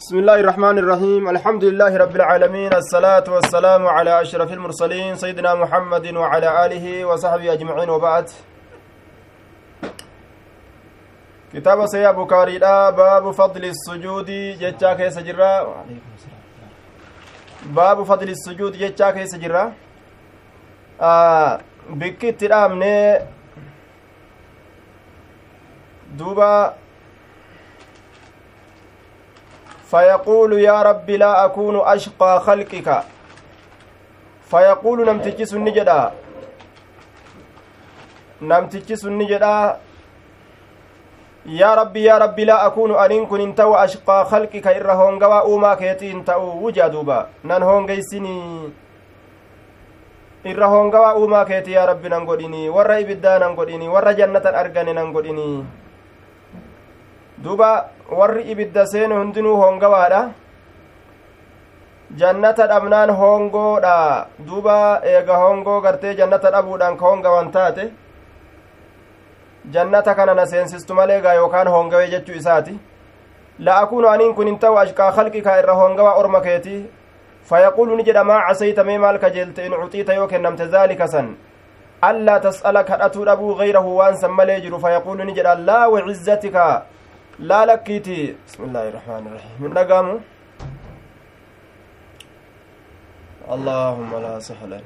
بسم الله الرحمن الرحيم الحمد لله رب العالمين الصلاة والسلام على أشرف المرسلين سيدنا محمد وعلى آله وصحبه أجمعين وبعد كتاب سيا بكاري باب فضل السجود جتا كيس باب فضل السجود جتا كيس جرا آه بكت الأمن دوبا فيقول يا رب لا أكون أشقى خلقك فيقول نمتج سنجدا نمتج سنجدا rabbi laa akuunu aniin kun hin ta'u ashqaa khalqika irra hoongawaa uumaa keetii hin ta'u wujaa duuba nan hoongeysinii irra hoongawaa uumaa keetii yaa rabbi nan godhinii warra ibiddaa nan godhinii warra jannatan argane nan godhinii duuba warri ibidda seene hundinuu hoongawaadha jannata dhabnaan hoongoodha duuba eega hoongoo gartee jannata dhabuudhaan ka hoongawan taate jannata kana na seensistu malee gaa yookaan hoongawee jechuu isaati la akuunu aniin kun hin ta'u ashqaa khalqikaa irra hoongawaa orma keetii fayaquulu ni jedha maa casayta mee maal kajeelte in cuxiita yoo kennamte zaalika san allaa tas'ala kadhatuu dhabuu gayrahu waan san malee jiru fayaquulu ni jedha laa wacizzatika lakkiiti bismi illaahi irrahmaani irrahiim hin dhagaamu allaahumma laa sahlan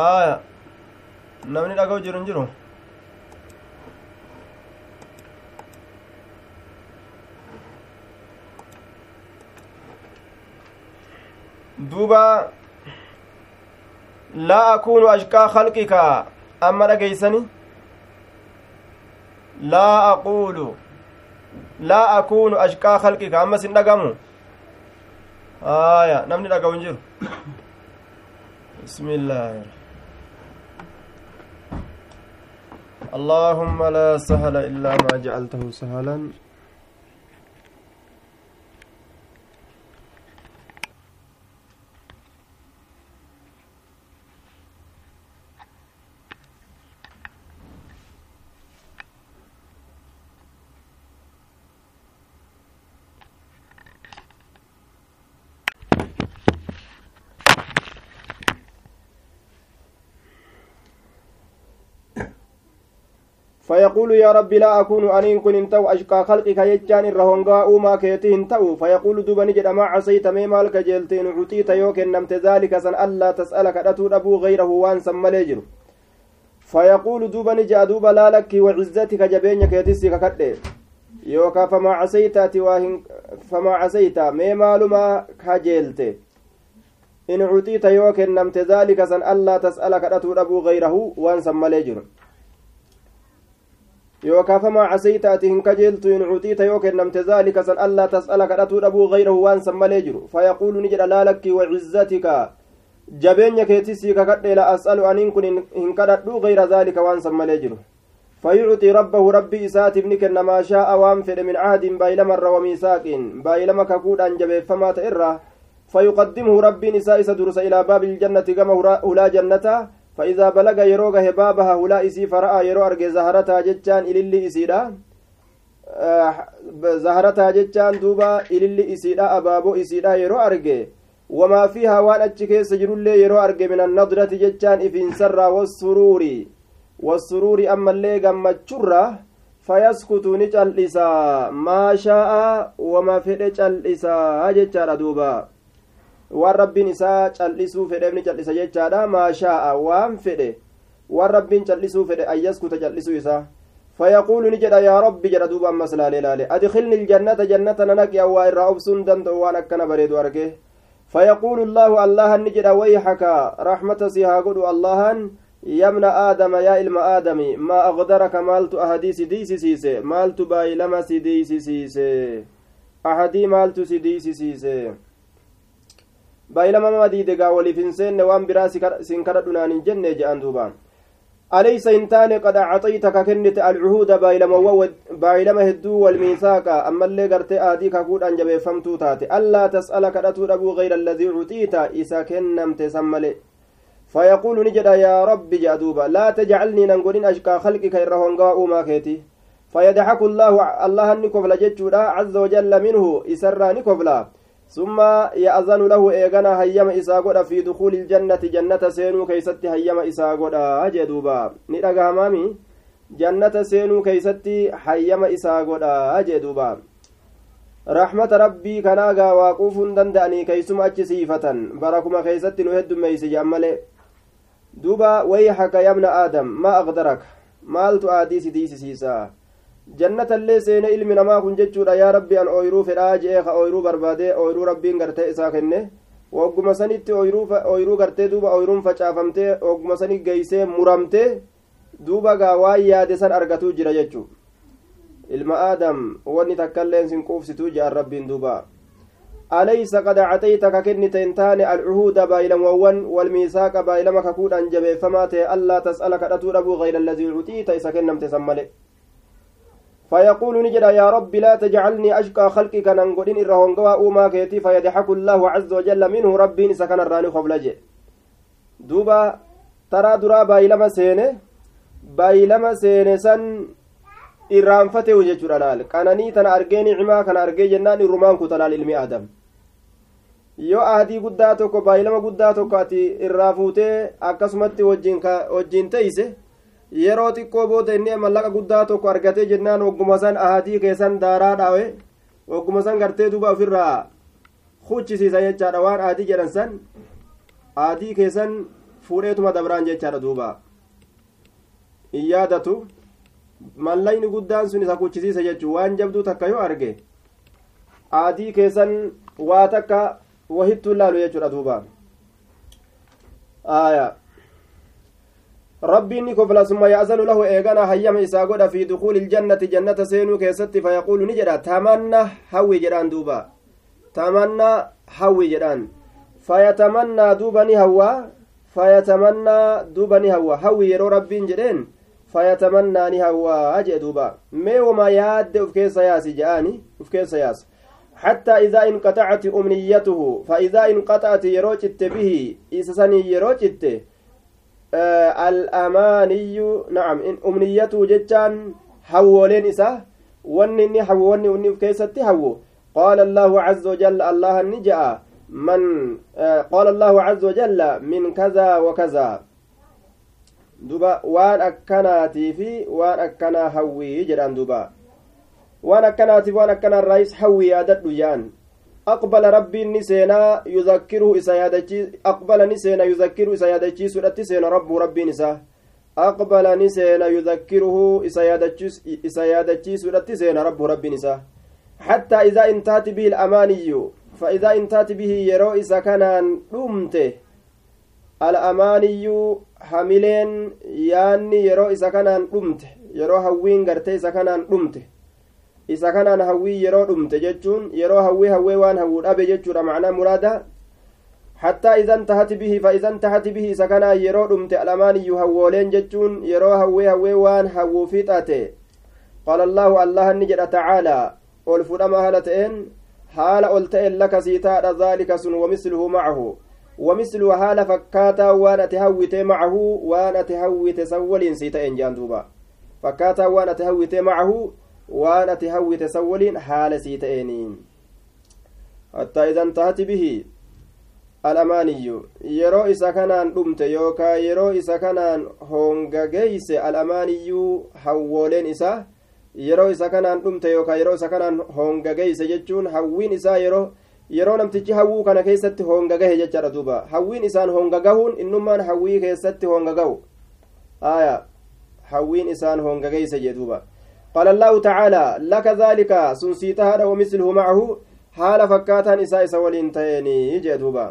aya namni dhaga'u jiru hin jiru duuba laa akuunu ashqaa khalqika amma dhageeysani laa aquulu laa akuunu ashqaa khalqika ammas hin dhagamu aya namni dhagawu hin jiru بسم الله اللهم لا سهل إلا ما جعلته سهلا فيقول يا رب لا أكون أنين كن إنتو أشقى خلقك يجان الرهونغا أوما كيتي إنتو. فيقول دوبا نجد ما عصيت مي مالك جلتين عطيت يوكن نمت ذلك سن ألا تسألك أتو أبو غيره وان سماليجر فيقول دوبا نجا دوبا لا لك وعزتك جبينك يتسيك كده. famaa casaytaati waa hin famaa casayta mee maaluma kajeelte in cuxiita yoo kennamte daalika san allaa tas'ala kadhatuu dhabuu gayrahu waan san yookaan famaa casayta ati hin kajeeltu in cuxiita yoo kennamte daalika san allaa tas'ala kadhatuu dhabuu gayrahu waan san malee jiru fayaquulu ni jedha laalakkii wacizzatika jabeenya keetisii kakadhe la as'alu aniin kun hin kadhadhuu gayra daalika waan san malee jiru فيعطي ربه ربي إسات ابن كن ما شاء وانفد من عهد بايلم الر وميثاق بايلم ككود أنجب فما تئره فيقدمه ربي نساء سدرس إلى باب الجنة كما هلا جنة فإذا بلغ يروغه بابها هلا إسي فرأى يرو أرجي زهرتها جتان إلي إسيدا. زهرتها جتان دوبا إلي إسيدا أبابو إسيدا يرو أرجي وما فيها وان أتشكي سجروا يرو أرجي من النضرة جتان إفين سر والسرور والسرور أما اللي قمتشرة فيسكت نجلسا ما شاء وما فد جلسا جتشارا دوبا. Waan rabbiin isaa callisuu fedheef ni callisa jechaadha maashaa'a waan fedhe waan rabbiin callisuu fedhe ayyaskuta callisuu isaa jedha yaa rabbi jedha duuba ammas laale laale adkilni iljannata jannata nanaqi awwaa irraa obsuun danda'u waan akkana bareedu arge fayaquulu allaahu allahan ni jedha wayhaka raxmata si haa godhu allahan yabna aadama yaa ilma aadami maa aqdaraka maaltu ahadii si diisisiise maaltu baay'ilama si diisisiise ahadii maaltu si diisisiise baay'ilama mama diidegaa waliif hin seenne waan biraa sin kadhadhu naan hin jenne je'an duuba alaysa hin taane qad acxaytaka kennite alcuhuuda baay'ilama hedduu walmiisaaqa ammallee gartee aadii kakuudhaan jabeeffamtuu taate allaa tas'ala kadhatuu dhabuu gayra alladii cuxiita isa kennamte san male فيقول نجد يا رب جادوبا لا تجعلني ننقل أشقى خلقك إرهون أوما كيتي فيدحك الله الله نكفل جتشودا عز وجل منه إسرى نكفلا ثم يأذن له إيغانا هيما إساغودا في دخول الجنة. جنة سينو كيستي هيما إساغودا جدوبا ندقى مامي. جنة سينو كيستي هيما إساغودا جدوبا رحمة ربي كناغا واقوف دندأني كيسم أجسيفة بركما كيستي نهد ميسي جمالي دوبا ويحك يا ابن آدم ما أغدرك؟ مالت آديسي ديسي سيسا. Jannatallee seene ilmi namaa kun jechuudha yaa rabbi an ooyruu fedhaa jee ka ooyruu barbaade ooyruu rabbiin gartee isaa kenne wagguma sanitti ooyruu gartee duuba ooyruun facaafamtee wagguma sani geeysee muramtee duuba gaa waan yaade san argatuu jira jechuu ilma aadam wanni takkailleen sin quufsituu je'an rabbiin duuba acatayta ka kennite hin taane alcuhuuda baayilamawwan walmiisaaqa baayilama kakuudhaan jabeeffamaa ta'e allaa tas'ala kadhatuu dhabuu gayra allazii uciita isa kennamte san male فيقول نجد يا رب لا تجعلني أشقى خلقك ننقلين إرهون قوى أوما كيتي فيضحك الله عز وجل منه ربي سكن الراني خبلجي دوبا ترى درا بايلما سينه بايلما سينه سن irraanfate jechuudha laal qananii tana argee nicimaa kana argee jennaan irrumaan kutalaal ilmi aadam yoo ahadii guddaa tokko baay'ilama guddaa tokko ati irraa fuutee akkasumatti wajjiin teeyse yeroo xiqqoo booda inni mallaqa guddaa tokko argatee jennaan ogguma san ahadii keessan daaraa dhaawe ogguma san gartee duuba ofirraa huchisiisa jechaadha waan ahadii jedhan san ahadii keessan fuudheetuma dabraan jechaadha duuba in yaadatu mallayni guddaan sun isa kuchisiisa jechuu waan jabduu takka yoo arge ahadii keessan waa takka wahittuu laalu jechuudha duuba aayaa rabbiin ni kofla summa ya'zanu lahu eegana hayyama isaa godha fi dukuuli iljannati jannata seenuu keessatti fayaquulu ni jedha tamanna hawwi jedhaan duuba tamanna hawwi jedhaan fayatamannaa duuba ni hawwa fayatamannaa duuba ni hawwa hawwi yeroo rabbiin jedheen fayatamannaa ni hawwaa jee duuba mee wama yaadde uf keessa yaasi je'aani uf keessa yaasa حتى إذا انقطعت أمنيته فإذا انقطعت يروجت به إسسني يروجت al'amaaniyyu na'am umniyyatu jechaan hawwooleen isaa wanni inni hawwo wanni inni uf keessatti hawwo qaala allaahu caza wajalla allahan ni je'a man qaala allaahu caza wajalla min kazaa wa kazaa duba waan akkanaatii fi waan akkanaa hawwii jedhaan duba waan akkanaatiif waan akkanaarraayis hawwii yaadadhu jedhan isa yaadachii aqbala ni seena yuzakkiruhu isa yaadachiisuudhatti seena rabbu rabbiin isaa aqbala ni seena yuzakkiruhu isa isa yaadachiisuudhatti seena rabbu rabbiin isaa حتى إذا انتهت به الأماني فإذا انتهت به يرو إذا كان دمت الأماني حملين يعني يرو إذا كان دمت يرو هوين غرتي إذا كان دمت isa kanaan hawwii yeroo dhumte jechuun yeroo hawwii hawwee waan hawwuu dhabe jechuudha macnaa muraada hattaa idan tahati bihi fa idan tahati bihi isa kanaan yeroo dhumte alamaaniyyuu hawwooleen jechuun yeroo hawwee hawwee waan hawwuu fiixate qaala allaahu allahan ni jedha tacaalaa ol fudhama haala ta'een haala ol ta'een laka taadha dhaalika sun wamisluhu macahu wamislu haala fakkaataa waan ati hawwite macahu waan ati hawwite san waliin sii ta'een jaan duuba fakkaataa waan ati hawwite macahu waan ati hawwite san waliin haala sii ta'eeniin hattaa idan tahati bihi alamaaniyyu yeroo isa kanaan dhumte yookaa yeroo isa kanaan hongageeyse alamaaniyyuu hawwooleen isaa yeroo isa kanaan dhumte yookaa yeroo isa kanaan hongageeyse jechuun hawwiin isaa yeroo yeroo namtichi hawwuu kana keessatti hongagahe jechaadha duuba hawwiin isaan hongagahuun innummaan hawwii keessatti hongagahu aya hawwiin isaan hongageeyse jee duuba قال الله تعالى لك ذلك سنسيتها ومثله معه حال فكاتا إساء سولين تيني. جدوبا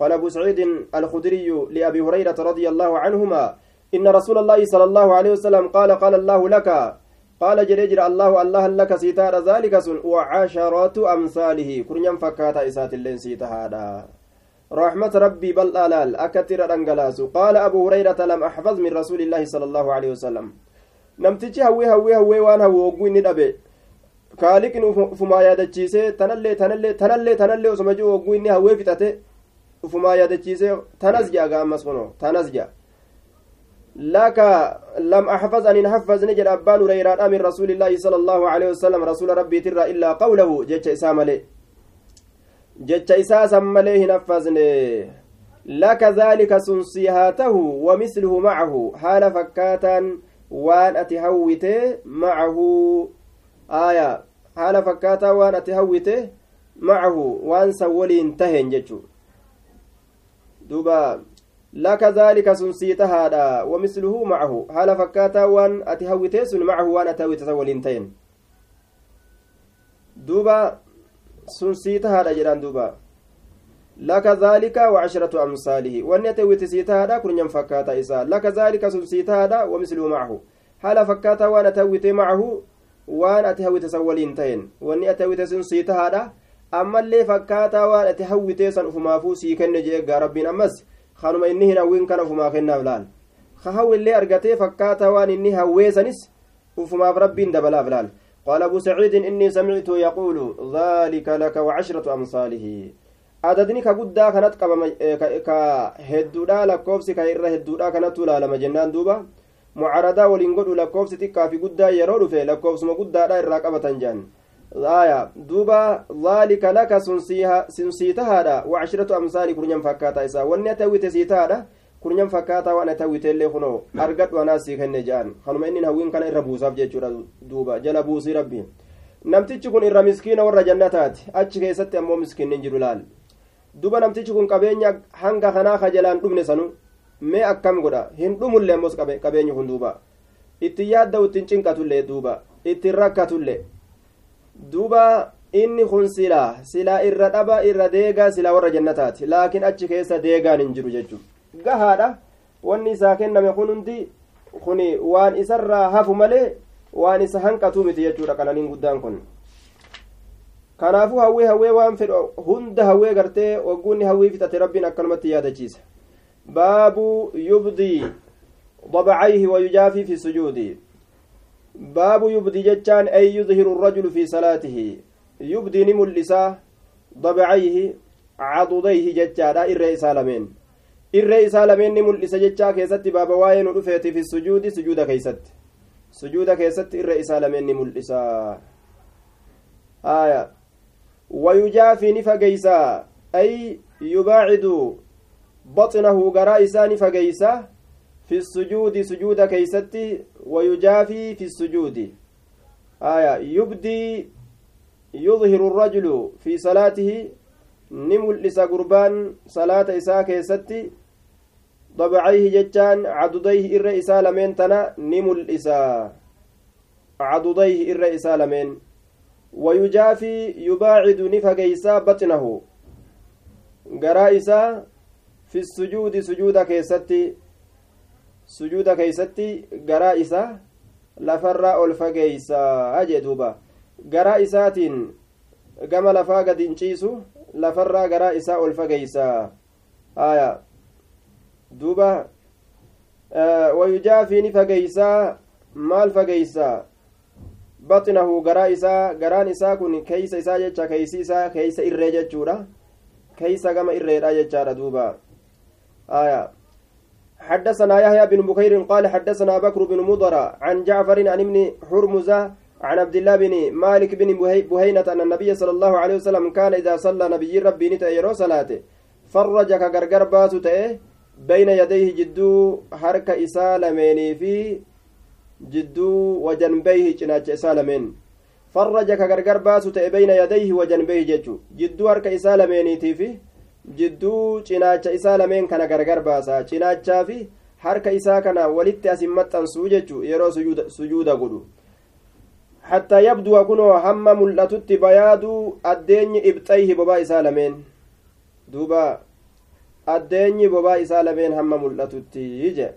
قال أبو سعيد الخدري لأبي هريرة رضي الله عنهما إن رسول الله صلى الله عليه وسلم قال قال الله لك. قال جريجر الله الله لك سيتار ذلك سن وعشرات أمثاله. كرنيا فكاتا إسات اللين سيتها رحمة ربي بل آلال أكتر أنجلاس قال أبو هريرة لم أحفظ من رسول الله صلى الله عليه وسلم. Namtichi hawwee hawwee hawwee waan hawwu ogguu inni dhabe kaaliqni ufumaa yaadachiisee tanallee tanallee tanallee tanallee osuma jiru ogguu inni hawwee fixate ufumaa yaadachiisee tanas jedha gaammas kuno tanas jedha لك لم أحفظ أن حفظ نجد أبان هريرة من رسول الله صلى الله عليه وسلم رسول ترى إلا قوله جتش إسام لي جتش إساسم ليه نفذني لك ذلك سنسيهاته ومثله معه حال فكاتا وان أتهوته معه آية حال فكاتا وان أتهوته معه وان سولي انتهن جتشو دوبا لك ذلك سنسيت هذا ومثله معه حال فكاتا وان أتهوته سن معه وان أتهوته سولي انتهن دوبا سنسيت هذا جران دوبا لك ذلك وعشرة أمثاله وأن يتوي سيتا هذا كن فكاتا إسا لك ذلك سيتا هذا ومثله معه حال فكاتا وأنا تويت معه وأن أتهوت سولين تين وأن أتويت سيتا هذا أما اللي فكاتا وأن أتهوت سن أفمافو سيكن جيك ربين أمس خانما إنه نوين كان أفما خنا بلال خهو اللي أرقتي فكاتا وأن إني هويسنس أفماف ربين دبلا بلال قال أبو سعيد إني سمعت يقول ذلك لك وعشرة أمثاله adadni ka guddaa kanat qabama ka hedduudha lakkoofsi ka irra hedduudha kanattu ilaalama jennaan duuba mucaradaa waliin godhu lakkoofsi xiqqaa fi guddaa yeroo dhufe lakkoofsuma guddaadha irraa qabatan jedhan aya duuba dhaalika laka sun sii tahaadha wacshiratu amsaali kurnyan fakkaataa isaa wanni ati hawwite sii tahaadha kurnyan fakkaataa waan illee kunoo argadhu anaas sii kenne jedhan kanuma inni hawwiin kana irra buusaaf jechuudha duuba jala buusii rabbiin namtichi kun irra miskiina warra jannataati achi keessatti ammoo miskiinni jiru laal duba namtichi kun qabeenya hanga kanaa kajalaan dhumne sanu mee akkam godha hin dhumullee ammos qabeenyi kun duuba itti yaadda'u ittiin cinqatullee duuba ittiin rakkatullee duuba inni kun silaa silaa irra dhaba irra deegaa silaa warra jannataati laakiin achi keessa deegaan hin jiru jechuudha gahaadha wanni isaa kenname kun hundi kun waan isarraa hafu malee waan isa hanqatuu miti jechuudha qananiin guddaan kun. Kanaafuu hawwee hawwee waan fedhu hunda hawwee gartee wagguunni hawwii fixate rabbiin akkanumatti yaadachiisa. Baabu yubdii ضبعيه ويجافي في السجود باب يبدي جتان أي يظهر الرجل في صلاته يبدي نملسا ضبعيه عضديه جتادا إرى سالمين إرى سالمين نملسا جتا كيست باب واين رفيت في السجود سجود كيست سجود كيست إرى سالمين نملسا آية ويجافي نفقيسا أي يباعد بطنه غرائسا نفقيسا في السجود سجود كيستي ويجافي في السجود. آية يبدي يظهر الرجل في صلاته نملس قربان صلاة إساء كيستي ضبعيه جتان عدديه إر إساء لمن تنا نملسا عدديه إر إساء لمن. ويجافي يباعد نفقيسا بطنه قرائسا في السجود سجود كيستي سجود كيستي قرائسا لفر الفقيسا دوبا gad hin ciisu lafarraa garaa isaa ol fageysa aya duuba wayujaafii ni fageysaa maal fageysaa baxinahu garaa isaa garaan isaa kun keeysa isaa jecha keeysi isaa keeysa irree jechuudha. Keeysa gama irreedha jechaadha duuba. Aya. حدثنا يحيى بن بكير قال حدثنا بكر بن مضر عن جعفر عن ابن حرمزة عن عبد الله بن مالك بن بهينة أن النبي صلى الله عليه وسلم كان إذا صلى نبي ربي نتأيرو صلاته فرج كغرغر باسو بين يديه جدو حركة إسالمين في jidduu wajanbeeyhi cinaacha isaa lameen. Farraja ka gargar baasu ta'e beyna yadayhi wajanbeeyhi jechu. Jidduu harka isaa lameeniitii fi jidduu cinaacha isaa lameen kana gargar baasa. Cinaachaa fi harka isaa kana walitti asin maxxansuu jechu yeroo sujuuda godhu. Hattaa yabduwa kunoo hamma mul'atutti bayaaduu addeenyi ibxayhi bobaa isaa lameen. Duuba addeenyi bobaa isaa lameen hamma mul'atutti je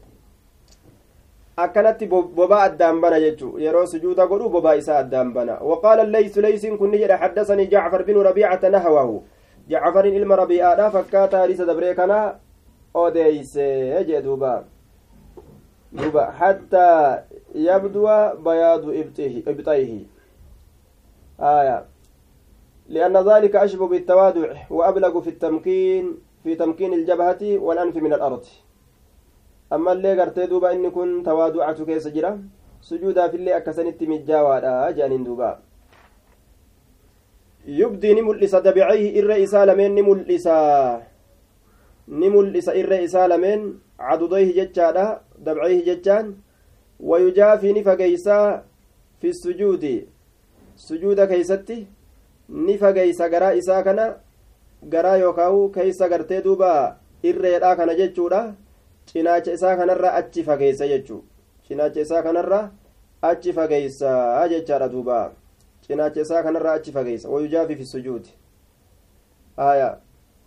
akkanatti bobaa addaan bana jechu yeroo sujuuda godhu bobaa isaa addaan bana waqaala leysu leysiin kunni jedhe xaddasanii jacfar binu rabiicata nahawahu jacfarin ilma rabii'aadha fakkaata hadiisa dabree kana odeeyse jee duuba duuba hattaa yabduwa bayaadu ibxayhi آية لأن ذلك أشبه بالتوادع وأبلغ في التمكين في تمكين الجبهة والأنف من الأرض ammallee gartee duuba inni kun tawaaducatu keessa jira sujuudaafillee akkasanitti mijjaawaadha jedhaniin duuba yubdii ni mul'isa dabicayhi irra isaa lameen ni mul'isa ni mul'isa irra isaa lameen cadudayhi jechaadha dabcayhi jechaan wayujaafii ni fageysaa fi sujuudi sujuuda keeysatti ni fageysa garaa isaa kana garaa yookaahu keeysa gartee duuba irreedha kana jechuudha cinaacha isaa kanarra achi fageeysa jechuu cinaacha isaa kanarra achi fageeysa jechaadha duuba cinaacha isaa kanarra achi fageeysa wayujaafi fi aya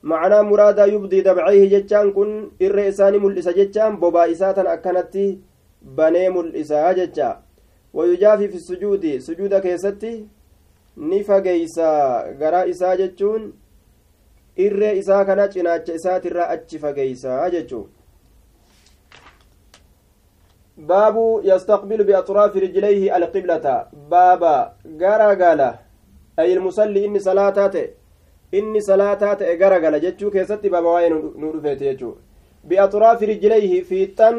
macnaa muraadaa yubdii dabcayhi jechaan kun irra isaa ni mul'isa jechaan bobaa isaa tan akkanatti banee mul'isa jecha wayujaafi fi sujuudi sujuuda keessatti ni fageeysa garaa isaa jechuun irree isaa kana cinaacha isaatirraa achi fageeysa jechuu biaxraafi rijlayhi alqiblata baaba garagala ay ilmusalli inni salaataa ta'e inni salaataa ta'e garagala jechuu keessatti baaba waa'ee nu dhufeete jechuu biaxraafi rijlayhi fiixan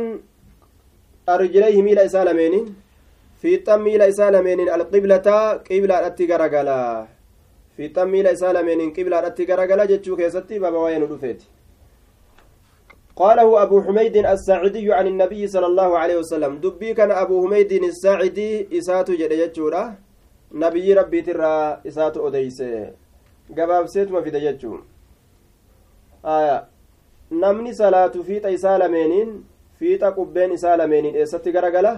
rijlayhi miila isaa lameeniin fiixan miila isaa lameeniin alqiblata qiblaadhatti garagala fiixan miila isaa lameeniin qiblaadhatti garagala jechuu keessatti baaba waa'ee nu dhufeeti قاله أبو حميد الساعدي عن النبي صلى الله عليه وسلم. دبي كان أبو حميد الساعدي إساتو جد جتشورا نبي ربي ترى إساتو أديسة. قباب سيتما في دجتشو آية. نمني صلاة فيتا إسالمينين فيتا قبين إسالمينين إساتي غرغلا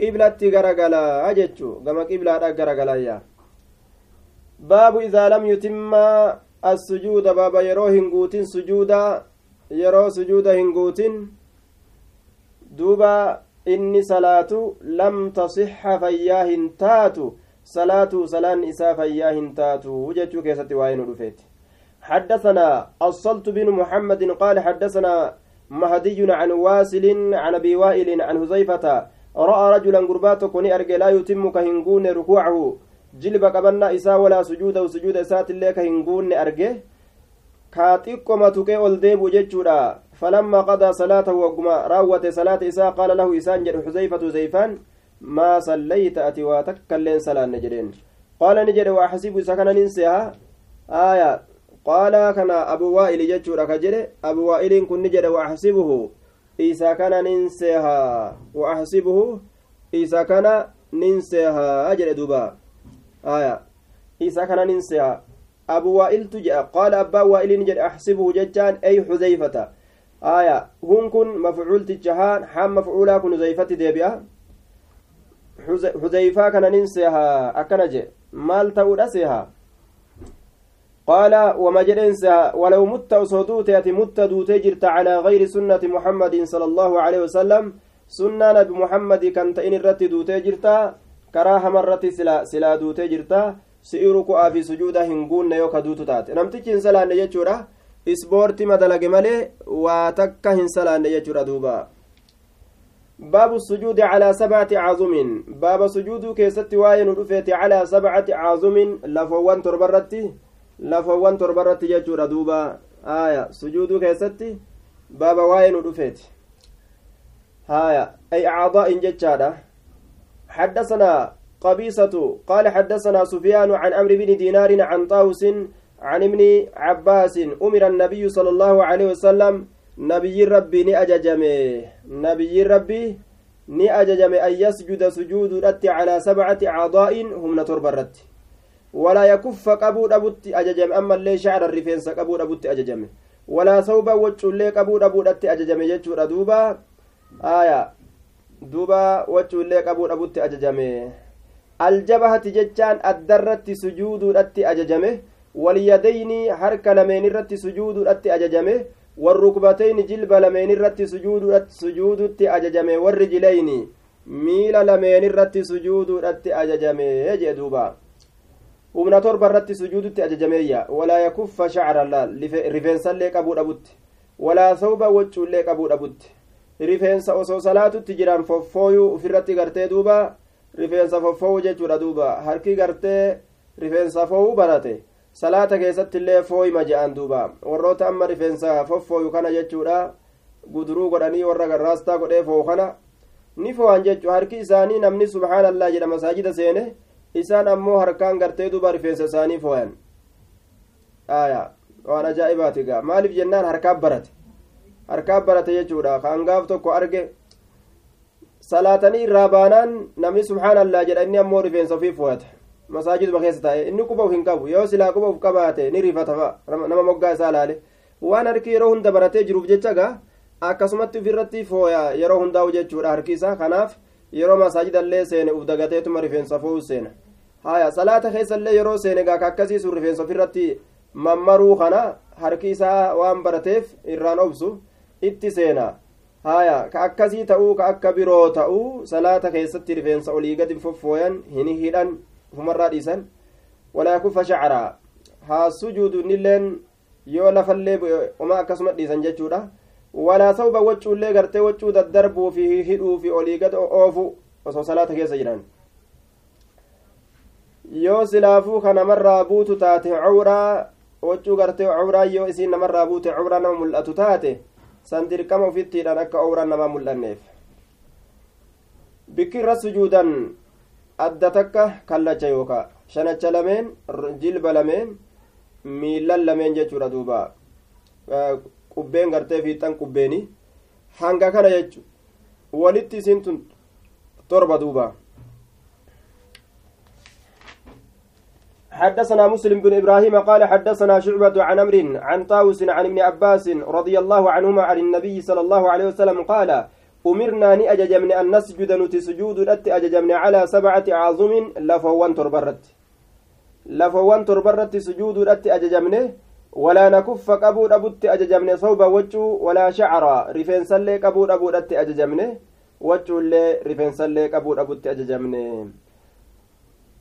قبلتي غرغلا أجتشو كما قبلة غرغلا يا. باب إذا لم يتم السجود. باب يروهن قوتين سجودا. Yeroo sujuuda hin guutin duuba inni salaatu lam tasixa fayyaa hin taatu salaatu salaan isaa fayyaa hin taatu jechuu keessatti waa'ee nu dhufeeti. حدثنا الصلت بن محمد قال حدثنا مهدي عن واسل عن أبي وائل عن حذيفة رأى رجلا قربات كوني أرجي لا يتم كهنقون ركوعه جلب قبلنا إسا ولا سجود وسجود إسات الله كهنقون أرجي salaata isaa qaala lahu isaan jedhe xuzeyfatu zeyfaan maa sallayta ati waa takkailleen salaanne jedheen qaala ni jedhe waa xasibu isa kana nin seha aya qaala kana abu waa'ili jechuudha ka jedhe abu waa'iliin kun ni jedhe wa axsibuhu isa kana nin seha wa axsibuhu isa kana nin seha jedhe duba aya isa kana nin seha أبو وائل تجأ. قال أبا وائل نجد أحسبه ججان أي حذيفة. آية. هون كن مفعول تجهان حام مفعولا كن زيفة ديبئة حذيفة كان ننسيها. أكنج مال تقول أسيها. قال وما جرنسها ولو مت وصدوت يأتي مت دوتي جرت على غير سنة محمد صلى الله عليه وسلم. سنة نبي محمد كانت إن الرت دوتي جرتا. كراها مرة سلا سلا دوتي جرتا. Si'i ruku'aa fi sujuuda hin guunne yoo kaduutu taate namtichi hin salaanne jechuudha ispoortii madalage malee waa takka hin salaanne jechuudha duuba baabu sujuudi calaa sabcati caazumin baaba sujuuduu keessatti waa'ee nu dhufeeti calaa sabcati caazumin lafoowwan torbarratti lafoowwan torbarratti jechuudha duuba haya sujuuduu keessatti baaba waa'ee nu dhufeeti haya ay acdaa'in jechaadha حدثنا قبيصة قال حدثنا سفيان عن عمرو بن دينار عن طاوس عن ابن عباس أمر النبي صلى الله عليه وسلم نبي ربي ني أججمي نبي ربي ني أججمي أن يسجد سجود رت على سبعة أعضاء هم نترب الرت ولا يكف قبود أبوت أججم أما اللي شعر الرفينس قبود أبوت أججمي ولا ثوب وجه اللي قبود أبوت أججمي جتشور دوبا آية دوبا وجه اللي قبود أبوت أججمي aljabahati jechaan addarratti sujuuduudhatti ajajame walyadayni harka lameenirratti sujuuduudhatti ajajame warrukbatayni jilba lameenirratti sujuudutti ajajame warri jilayni miila lameenirratti sujuuduudhatti ajajame jee duuba humna torba irratti sujuudutti ajajameeyya walaa yakuffa shacra laal rifeensallee qabuu dhabutti walaa thawba waccuullee qabuu dhabutti rifeensa osoo salaatutti jiran foffooyuu ufirratti gartee duuba rifeensa foffoo'u jechuudha duuba. Harki gartee rifeensa fo'uu barate. Salaata keessatti illee fooyima je'an duuba. Warroota amma rifeensa foffooyu kana jechuudha. Guduruu godhanii warra garraastaa godhee fookana ni fo'an jechuu harki isaanii namni subhaanallaa jedha masaajida seene isaan ammoo harkaan gartee duba rifeensa isaanii fo'an aya waan ajaa'ibaati gaa maaliif jennaan harkaan barate? Harkaan barate jechuudha. Kan gaaf tokko arge salaatanii irraa baanaan namni subhaanallaa jedha inni ammoo rifeensa ofii fo'ate masaajiduma keessa taa'e inni quba hin qabu yoo silaa quba uf qabaate ni rifata nama moggaa isaa laale waan harki yeroo hunda baratee jiruuf jecha gaa akkasumatti ofirratti fooya yeroo hundaa'u jechuudha harki isaa kanaaf yeroo masaajidallee seene uf dagateetuma rifeensa fo'u seena haya salaata keessallee yeroo seene gaa akkasii sun rifeensa ofirratti mammaruu kana harki isaa waan barateef irraan obsu itti seena haya ka akkasii ta'uu ka akka biroo ta'uu salaata keessatti rifeensa olii gadi foffooyan hin hidhan ufumarraa dhiisan walaa kufa shacraa haa sujuudu innilleen yoo lafallee uma akkasuma dhiisan jechuudha walaa sauba waccuullee gartee waccuu daddarbuu fi hidhuu fi olii gad oofu osoo salaata keessa jiran yoo silaafuu ka namarraa buutu taate cawraa waccuu gartee cawraa yoo isiin namarraa buute cawraa nama mul'atu taate san dirqama ufittiidhaan akka cawraan namaa mul'anneef bikkirra sujuudan adda takka kallacha yookaa shanacha lameen jilba lameen miilan lameen jechuudha duuba qubbeen gartee fiixan qubbeeni hanga kana jechu walitti isin tun torba duuba حدثنا مسلم بن إبراهيم قال حدثنا شعبة عن أمر عن طاووس عن ابن عباس رضي الله عنهما عن النبي صلى الله عليه وسلم قال أمرنا ني أججمن أن نسجد نتي سجود أتي أججمن على سبعة أعظم لفوان تربرت. لفوان تربرت سجود أتي أججمن ولا نكف قبود أبوت أججمن صوب وجو ولا شعر رفين سلي قبود أبود أتي أججمن وجو اللي رفين سلي قبود أبوت أججمن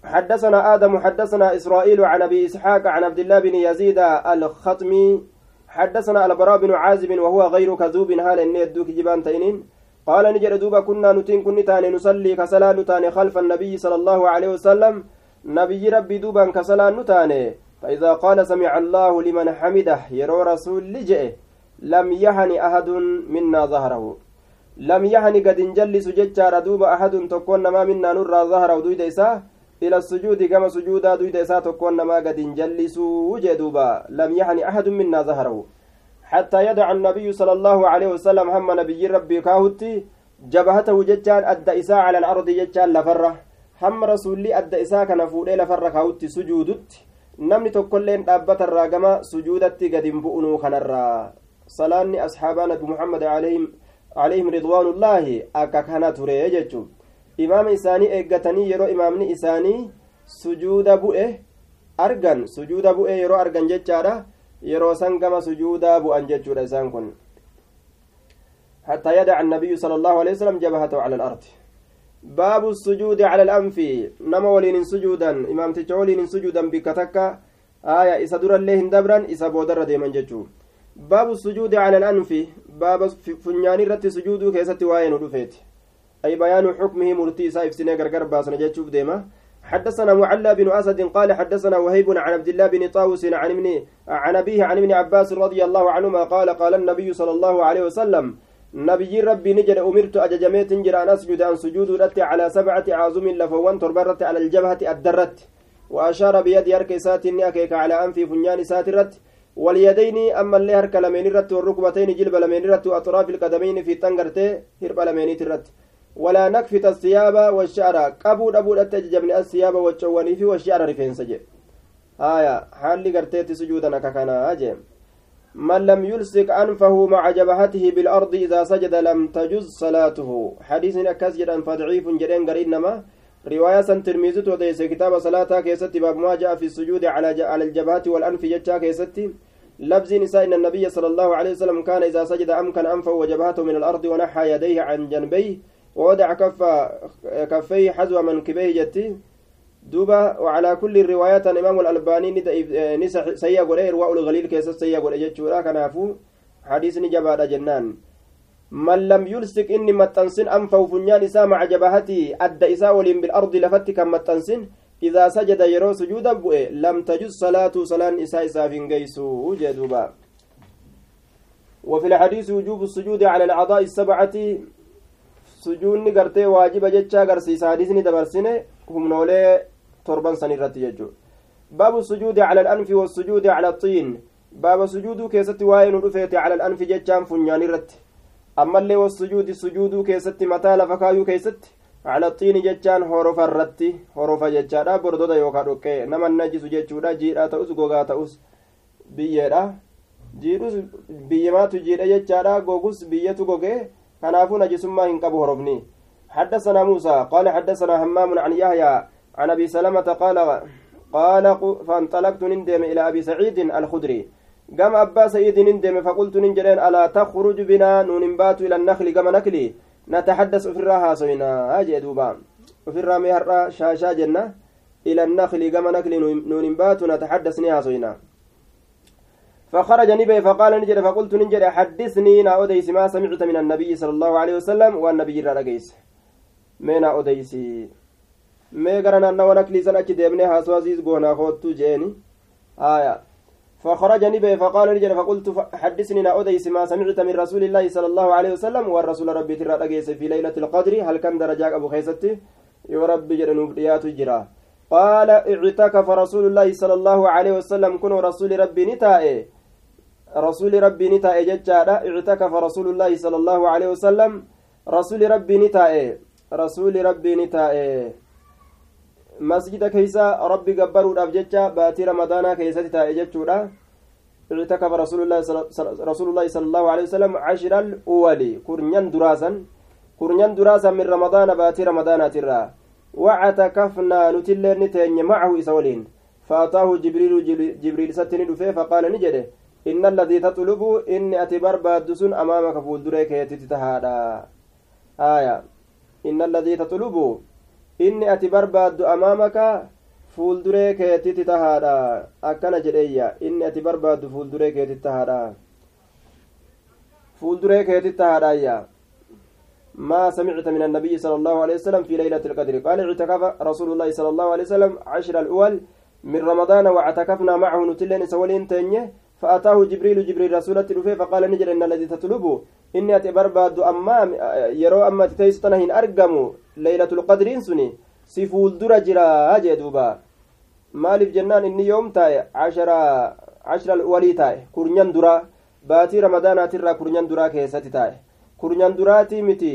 حدثنا آدم حدثنا إسرائيل عن أبي إسحاق عن عبد الله بن يزيد الختمي حدثنا البراء بن عازب وهو غير كذوب هال إني يدوك جبان تينين. قال نجد دوبا كنا نتين كن تاني نصلي كسلا نتاني خلف النبي صلى الله عليه وسلم. نبي ربي دوبا كسلا نتاني فإذا قال سمع الله لمن حمده يرو رسول لجئ لم يهن أحد منا ظهره. لم يهن قد انجلس ججار دوبا أحد تكون ما منا نرى ظهره دويد إساه إلى السجود كما سجودا دويد إساه تكون ما قد انجلس وجدوبا لم يهن أحد منا ظهره. حتى يدع النبي صلى الله عليه وسلم هم نبي ربي كاهتي جبهته ججان أدى إساء على الأرض ججان لفرة. هم رسولي أدى إساء كان فولي لفرة كاهتي سجودت. dhaabbata irraa gama sujuudatti gad hin bu'unuu kanarraa salaanni asxaabaa nabi muhammad alayhim ridwaanullaahi akka kana ture jechuun imaama isaanii eeggatanii yeroo imaamni isaanii sujuuda bu'e argan sujuuda bu'e yeroo argan jechaadha. Yeroo san gama sujuudaa bu'an jechuudha isaan kun. حتى يدع النبي صلى الله عليه وسلم جبهته على الأرض باب السجود على الأنف نما ولين سجودا إمام تجولين سجودا بكتك آية إسا در الله دبرا إسا بودر ديما ججو باب السجود على الأنف باب فنياني رت سجود كيست واين ودفيت أي بيان حكمه مرتي سايف سنة غرغر باسنا جتشوف ديما. حدثنا معلى بن أسد قال حدثنا وهيب عن عبد الله بن طاووس عن ابن عن أبيه عن ابن عباس رضي الله عنهما قال قال النبي صلى الله عليه وسلم نبي ربي نجد أمرت أججميت جرى أن أسجد أن سجود رت على سبعة عظم لفوان تربرت على الجبهة الدرت. وأشار بيد يرك ساتني أكيك على أنف فنيان ساترت. واليدين أما اللي هرك لمين رت والركبتين جلب لمين رت وأطراف القدمين في تنقرتي هرب لمين ترت. ولا نكفت الثياب والشعر. قبو دبو أتججبني الثياب والشواني في والشعر رفين سجي آية حالي قرتيت سجودا ككنا. أجيم من لم يلصق أنفه مع جبهته بالأرض إذا سجد لم تجز صلاته. حديث أكاس جدا فضعيف جدين قريب نما. رواية ترميزت وديس كتاب صلاة كيستي. باب ما جاء في السجود على على الجبهة والأنف جتا كيستي. لفظ نساء إن النبي صلى الله عليه وسلم كان إذا سجد أمكن أنفه وجبهته من الأرض ونحى يديه عن جنبيه. ووضع كف كفيه حذو منكبيه جتي. دوبا وعلى كل الروايات الإمام الألباني نسى سيا قولي إرواء الغليل كيس سيا قولي جتشورا. كنافو حديث نجبا جنان. من لم يلصق إني متنسن أنفه فنيان إسا مع جبهتي أدى إسا ولين بالأرض لفتك متنسن. إذا سجد يرو سجودا بؤي لم تجز صلاة صلاة إسا إسا فين جيسو. جدوبا وفي الحديث وجوب السجود على الأعضاء السبعة sujuunni gartee waajiba jechaa agarsiisa. Hadiisni dabarsine humnoolee torban san irratti jechuu baabu sujuudi cala alanfi wasujuudi cala axiin baaba sujuuduu keessatti waa'ee nu dhufeete cala alanfi jechaan funyaan irratti. Ammallee wasujuudi sujuuduu keessatti mataa lafa kaayuu keessatti cala axiini jechaan horofa irratti horofa jechaadha. Bordoda yookaa dhoqqee nama najisu jechuudha. Jiidhaa ta'us gogaa ta'us biyyeedha. Jiidhus biyyamaatu jiidha jechaadha. Gogus biyyatu gogee كنافو نجسما هنقبو هربني حدثنا موسى قال حدثنا همام عن يحيى عن أبي سلمة قال قال فانطلقت نندم إلى أبي سعيد الخدري. قام أبا سعيد نندم فقلت ننجرين ألا تخرج بنا؟ ننبات إلى النخل قام نكلي. نتحدث في الراها سوينا. أجي دوبا وفي الرامي شاشا جنة. إلى النخل قام نكلي ننبات نتحدث نها سوينا. فخرج نبي فقال نجد فقلت نجد حدثني نا أديس ما سمعت من النبي صلى الله عليه وسلم والنبي رأجيس مينا أديسي مي قرنا أنه ونكلي سنة ديبني هاسوازيز قونا خوتو جيني. آية. فخرج نبي فقال نجد فقلت حدثني أديس ما سمعت من رسول الله صلى الله عليه وسلم والرسول ربي ترى في ليلة القدر. هل كان درجاك أبو خيستي يا ربي جل نبريات جرا قال اعتكف رسول الله صلى الله عليه وسلم كن رسول ربي نتائه. رسول ربي نتاء ججادا اعتكف رسول الله صلى الله عليه وسلم. رسول ربي نتاء رسول ربي نتاء مسجد كيسا ربي قبروا الأبججة باتي رمضان كيسا تتاء ججودا. اعتكف رسول الله رسول الله صلى الله عليه وسلم عشر الأول كرنيان دراسا. كرنيان دراسا من رمضان باتي رمضان ترى. واعتكفنا نتلر نتين معه إسولين فأتاه جبريل جبريل ستني فقال نجده. Inna alladii taxlubu inni ati barbaaddu sun amaamaka fuulduree keetitti tahaadha aya inna alladii taxlubu inni ati barbaaddu amaamaka fuulduree keetitti tahaadha akkana jedheeyya inni ati barbaaddu fuulduree keetitti tahaadha fuulduree keetitti tahaadhaayya ما سمعت من النبي صلى الله عليه وسلم في ليلة القدر قال اعتكف رسول الله صلى الله عليه وسلم عشر الأول من رمضان واعتكفنا معه نتلين سولين تنيه فأتاه جبريل جبريل رسولة رفيه فقال نجر إن الذي تطلبه إني أتي برباد أمام يرو أما تتيستنا هن أرقموا ليلة القدر سني سفول درا جرا هاجي دوبا maaliif jennaan inni yoom taa'e cashara cashra walii taa'e kurnyan duraa baatii ramadaanaatirraa kurnyan duraa keessatti taa'e kurnyan duraatii miti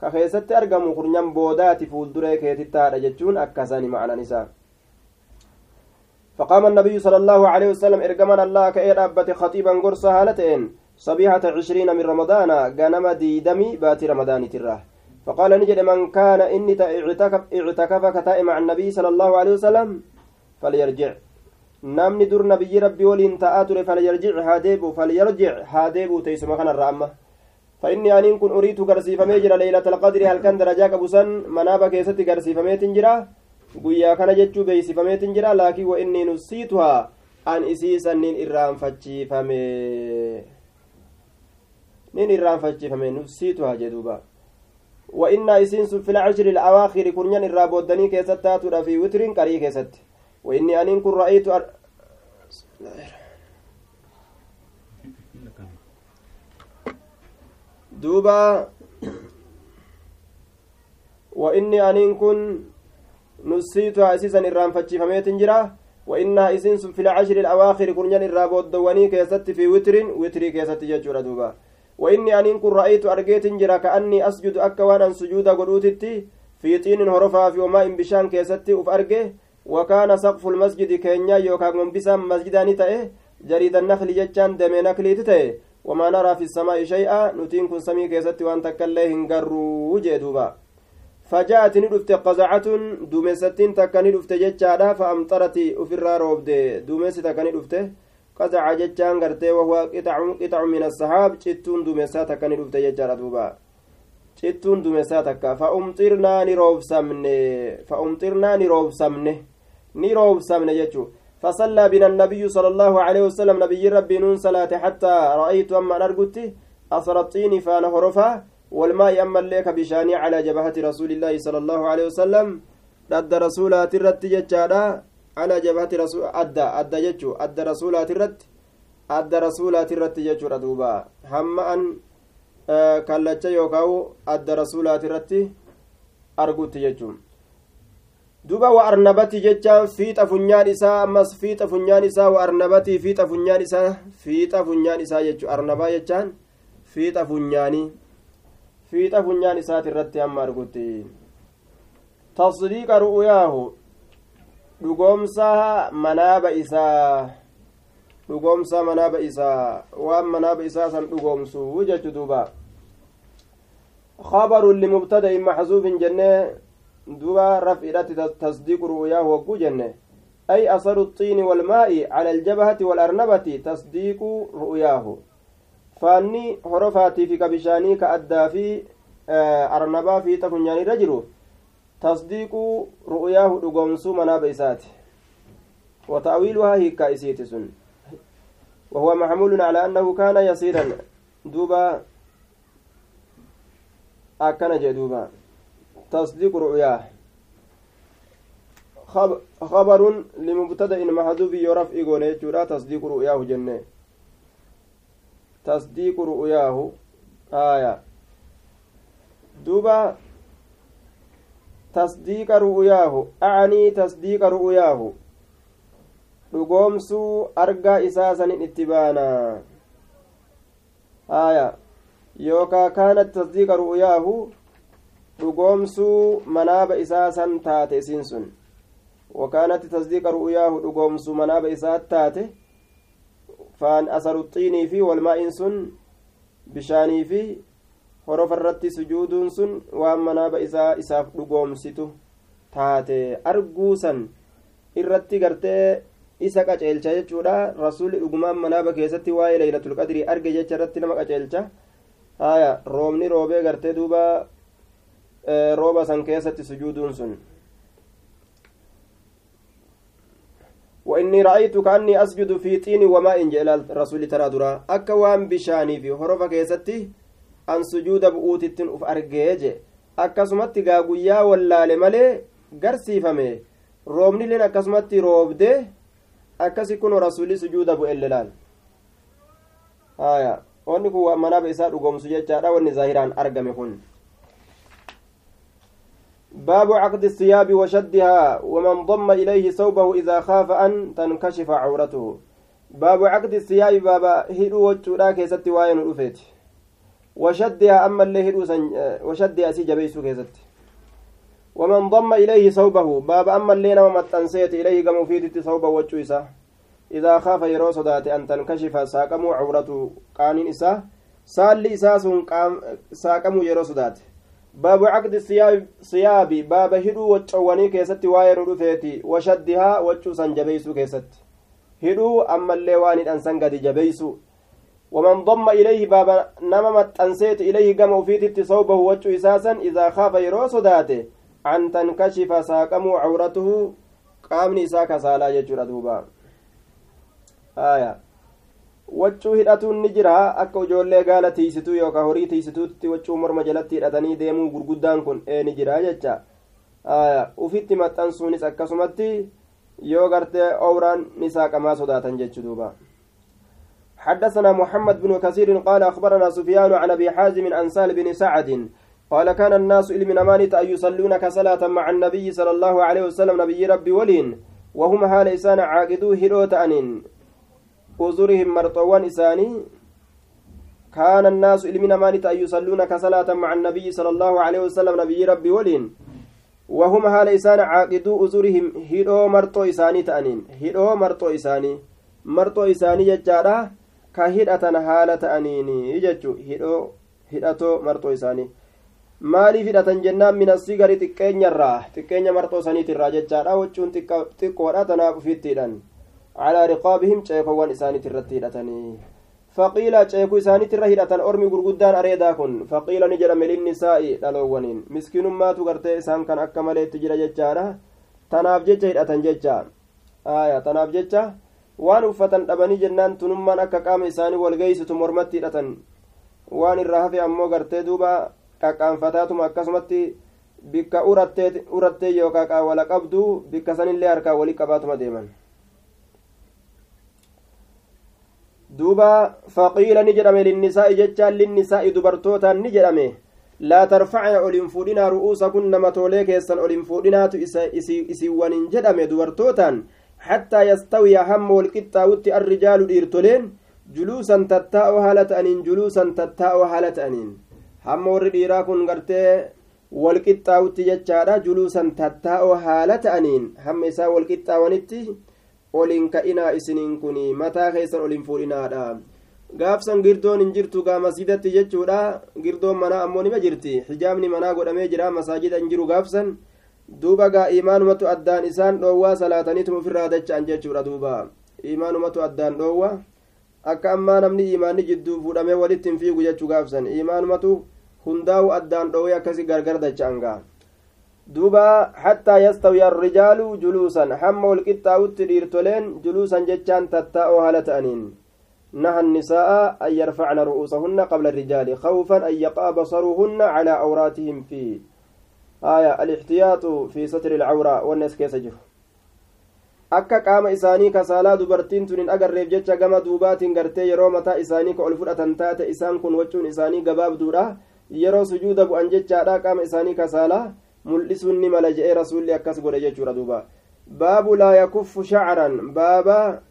ka keessatti argamu kurnyan boodaati fuulduree keetittaadha jechuun akkasani ma'anan isaa فقام النبي صلى الله عليه وسلم إرجمان الله كأير أبت خطيبا قرصا هالتين صبيحة عشرين من رمضان غنم ديدمي بات رمضان تراه فقال نجد من كان إني اعتكف اعتكف كتائم مع النبي صلى الله عليه وسلم فليرجع. namni dur nabiyyi rabbii waliin ta'aa ture falyarjic haa deebu falyarjic haa deebu teessuma kanarra amma فإني أنين كن أريد قرسيفمي جرى ليلة القدر. هل كان درجاك بسن منابا كيستي قرسيفمي تنجرى guyyaa kana jechuu beeysifameetin jira laakiin wa inni nusiituhaa an isiisan nin irraanfachiifame nin irraanfachiifame nusiituhaa jedhuuba wa innaa isiin sun fil cashri ilawaakhiri kurnyan irraa booddanii keessatti taatuudha fi witrin qarii keessatti wa inni aniin kun ra'aytu duuba kun nusiituhaa isiisan irraanfachiifameetin jira وإنها إسين في العشر الأواخر كرنيان الرابود دواني كيست في وتر وتري كيست ججورة دوبا. وإني أن كن رأيت أرجيت جرا كأني أسجد أكوانا سجود قدوتتي في طين هرفا في وماء بشان كيست أف أرجه وكان سقف المسجد كينيا يوكا منبسا مسجدا نتأه جريد النخل ججان دمي نخلي تتأه وما نرى في السماء شيئا نتين كن سمي كيست وأن تكاليه هنقروا جدوبا فجاءت ندفت قزعة دومستين تكني دفت جتشادا فأمطرت أفرا روبد دومس تكني دفت قزع جتشان غرتي وهو قطع قطع من السحاب. جتون دومسا تكني دفت جتشادا دوبا. جتون دومسا تكا. فأمطرنا نروب سمنه. فأمطرنا نروب سمنه. نروب سمنه جتشو فصلى بنا النبي صلى الله عليه وسلم. نبي ربي نون صلاة حتى رأيت أما نرقت أثر الطين فأنا هرفا. والماء أما الليك بشاني على جبهة رسول الله صلى الله عليه وسلم ضد رسولات الرت جتشادا على جبهة رسول أدى أدى جتشو أدى رسولات الرت adda rasuulaati irratti jechuudha duuba hamma an kallacha yookaan adda rasuulaati irratti arguutti jechuun duba wa arnabati jechaan fiixa funyaan isaa ammas fiixa funyaan isaa wa arnabatii fiixa funyaan isaa fiixa funyaan isaa jechu arnabaa jechaan fiixa funyaanii fiixa funyaan isaati irratti hamma argutti tasdiiqa ru'uyaahu dhugoomsa manaaba isaa dhugoomsa manaaba isaa waan manaaba isaa san dhugoomsu jechu duuba خبر لمبتدأ محذوف جنة دوبا رفع تصديق رؤياه وقو جنة أي أثر الطين والماء على الجبهة والأرنبة تصديق رؤياه فاني حرفاتي في كبشاني كأدى في أرنبا في تكنياني رجل تصديق رؤياه دقومسو مناب إساتي وتأويلها هي كايسيت سن وهو محمول على أنه كان يسيرا دوبا أكن جدوبا تصديق رؤياه خبر لمبتدأ محذوف يرف إيغولي جورا تصديق رؤياه جنة tasdiiqu ru'uyaahu aya duba tasdiiqa ru'uyaahu acanii tasdiiqa ru'uyaahu dhugoomsuu argaa isaa sanin itti baana aya yookaa kaanat tasdiiqa ru'uyaahu dhugoomsuu manaaba isaa san taate isiin sun. Wakaanatti tasdiiqa ru'uyaahu dhugoomsuu manaaba isaa taate faan asaruxiinii fi walmaa'iin sun bishaanii fi horofa irratti sujuuduun sun waan manaaba isaa isaaf dhugoomsitu taate arguu san irratti gartee isa qaceelcha jechuudha rasuulli dhugumaan manaaba keessatti waa'ee leeylatul qadrii arge jecha irratti nama qaceelcha haya roobni roobee gartee duuba rooba san keessatti sujuuduun sun وإني رأيت كأني أسجد في طين وماء جلال رسول ترى درا أكا وان بشاني في هرفا كيستي أن سجود بؤوت التن أف أرجيج أكا سمت غاغويا ولا لمالي غرسيفمي رومني لين أكا سمت روبده akkasi kun rasuulli sujuuda bu'e laal haya wanni kun manaaba isaa dhugoomsu jechaadha wanni zaahiraan argame kun باب عقد الثياب وشدها ومن ضم إليه ثوبه إذا خاف أن تنكشف عورته. باب عقد الثياب baaba hudhuu wayyoota keeysatti waan dhufeete وشدها ammallee hudhuu san وشدها sii jabeessuu keeysatti ومن ضم إليه ثوبه baaba ammallee nama maxxansite إليه gama ufiitti ثوبه wayyaa isaa إذا خاف yeroo sodaate أن تنكشف saaqamuu عورته qaamni isaa. saal isaas saaqamuu yeroo sodaate باب عقد الثياب ثياب baaba hudhuu wayyaawwanii keeysatti waan dhufeete وشدها wayyaa isaa jabeessuu keeysatti hudhuu ammallee waanii ansaan godhe jabeessuu ومن ضم إليه baaba nama maxxansite إليه gama ufiitti ثوبه wayyaa isaasaa إذا خاف yeroo sodaate أن تنكشف saaqamuu عورته qaamni isaa kasaalaa jechuudha duuba. Aya waccuu hidhatuun ni jira akka ijoollee gaala tiisituu yookaan horii tiisituutti waccuu morma jalatti hidhatanii deemuu gurguddaan kun ee ni jira jecha ufitti maxxansuunis akkasumatti yoo gartee owraan ni saaqamaa sodaatan jechu duuba حدثنا محمد بن كثير قال أخبرنا سفيان عن أبي حازم عن سال بن سعد قال كان الناس إلم نمانت أن يصلون كصلاة مع النبي صلى الله عليه وسلم نبي ربي ولين وهم عاقدوا هروت أنين أزورهم مرطوان إساني كان الناس إلم نمانت أن يصلون كصلاة مع النبي صلى الله عليه وسلم نبي ربي ولين. وهم حال إسان عاقدوا أزورهم هرو مرطو إساني تأنين. هرو مرطو إساني. مرطو إساني ججارة كهدأة حالة أنيني يججو هرو هدأتو مرطو إساني. maaliif hidhatan jennaan minassigari xiqqeenyarraa xiqqeenya marxoo saniitirraa jechaadha wachuun xiqqoodha tanaaf ufittiidhan calaa riqaabihim ceekowwan isaaniit irratti hidhatanii faqiila ceekuu isaaniitirra hidhatan ormi gurguddaan areedaa kun faqiila ni jedhame linnisaa'i dhaloowwaniin miskinummaatu gartee isaan kan akka maleetti jira jechaadha tanaaf jecha hidhatan jecha aya tanaaf jecha waan uffatan dhabanii jennaan tunummaan akka qaama isaanii walgeeysitu mormatti hidhatan waan irraa hafe ammoo gartee duuba qaqqaanfataatuma akkasumatti bikka urattee yookaan qaawwala qabdu bikka sanillee harkaa walii qabaatuma deeman duuba faqiila ni jedhame linnisaa'i jechaan linnisaa'i dubartootaan ni jedhame laa tarfacna ol hin fuudhinaa ru'uusakunna matoolee keessan ol hin fuudhinaatu isiiwwan hin jedhame dubartootaan hattaa yastawiya hamma walqixxaawutti arrijaalu dhiirtoleen juluusan tattaa'oo haala ta'aniin juluusan tattaa'oo haala ta'aniin hamma warri dhiiraa kun gartee walqixxaawutti jechaadha juluusan tattaa'oo haala ta'aniin hamma isaa walqixxaawanitti olin ka'inaa isiniin kun mataa keessan olin fuudhinaadha gaafsan girdoon hin jirtu gaa masiidatti jechuudha girdoon manaa ammoo nima jirti hijaabni manaa godhamee jira masaajida hin jiru gaafsan duuba gaa imaanumatu addaan isaan dhoowwaa salaataniitum ofirraa dacha'an jechuudha duuba imaanumatu addaan dhoowwa akka ammaa namni imaanni jidduu fuudhamee walitti hin fiigu jechuu gaafsan imaanumatu hundaa'u addaan dhoowwee akkasi gargar dacha'an gaa duuba hattaa yastawiya arrijaalu juluusan hamma walqixxaa'utti dhiirtoleen juluusan jechaan tattaa'oo haala ta'aniin نهى النساء أن يرفعن رؤوسهن قبل الرجال خوفا أن يقع بصرهن على عوراتهم في آية الاحتياط في ستر العورة والناس كيس جه akka qaama isaanii kasaalaa dubartiin tun hin agarreef jecha gama duubaatiin gartee yeroo mataa isaanii ka ol fudhatan taate isaan kun wachuun isaanii gabaabduudha yeroo sujuuda bu'an jechaadha qaama isaanii kasaalaa mul'isuun ni mala je'ee rasuulli akkas godhe jechuudha duuba baabu laa yakuffu shacaran baaba